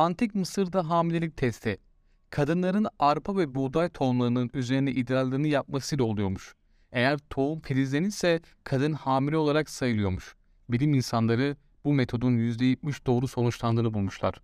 Antik Mısır'da hamilelik testi. Kadınların arpa ve buğday tohumlarının üzerine idrarlarını yapmasıyla oluyormuş. Eğer tohum filizlenirse kadın hamile olarak sayılıyormuş. Bilim insanları bu metodun %70 doğru sonuçlandığını bulmuşlar.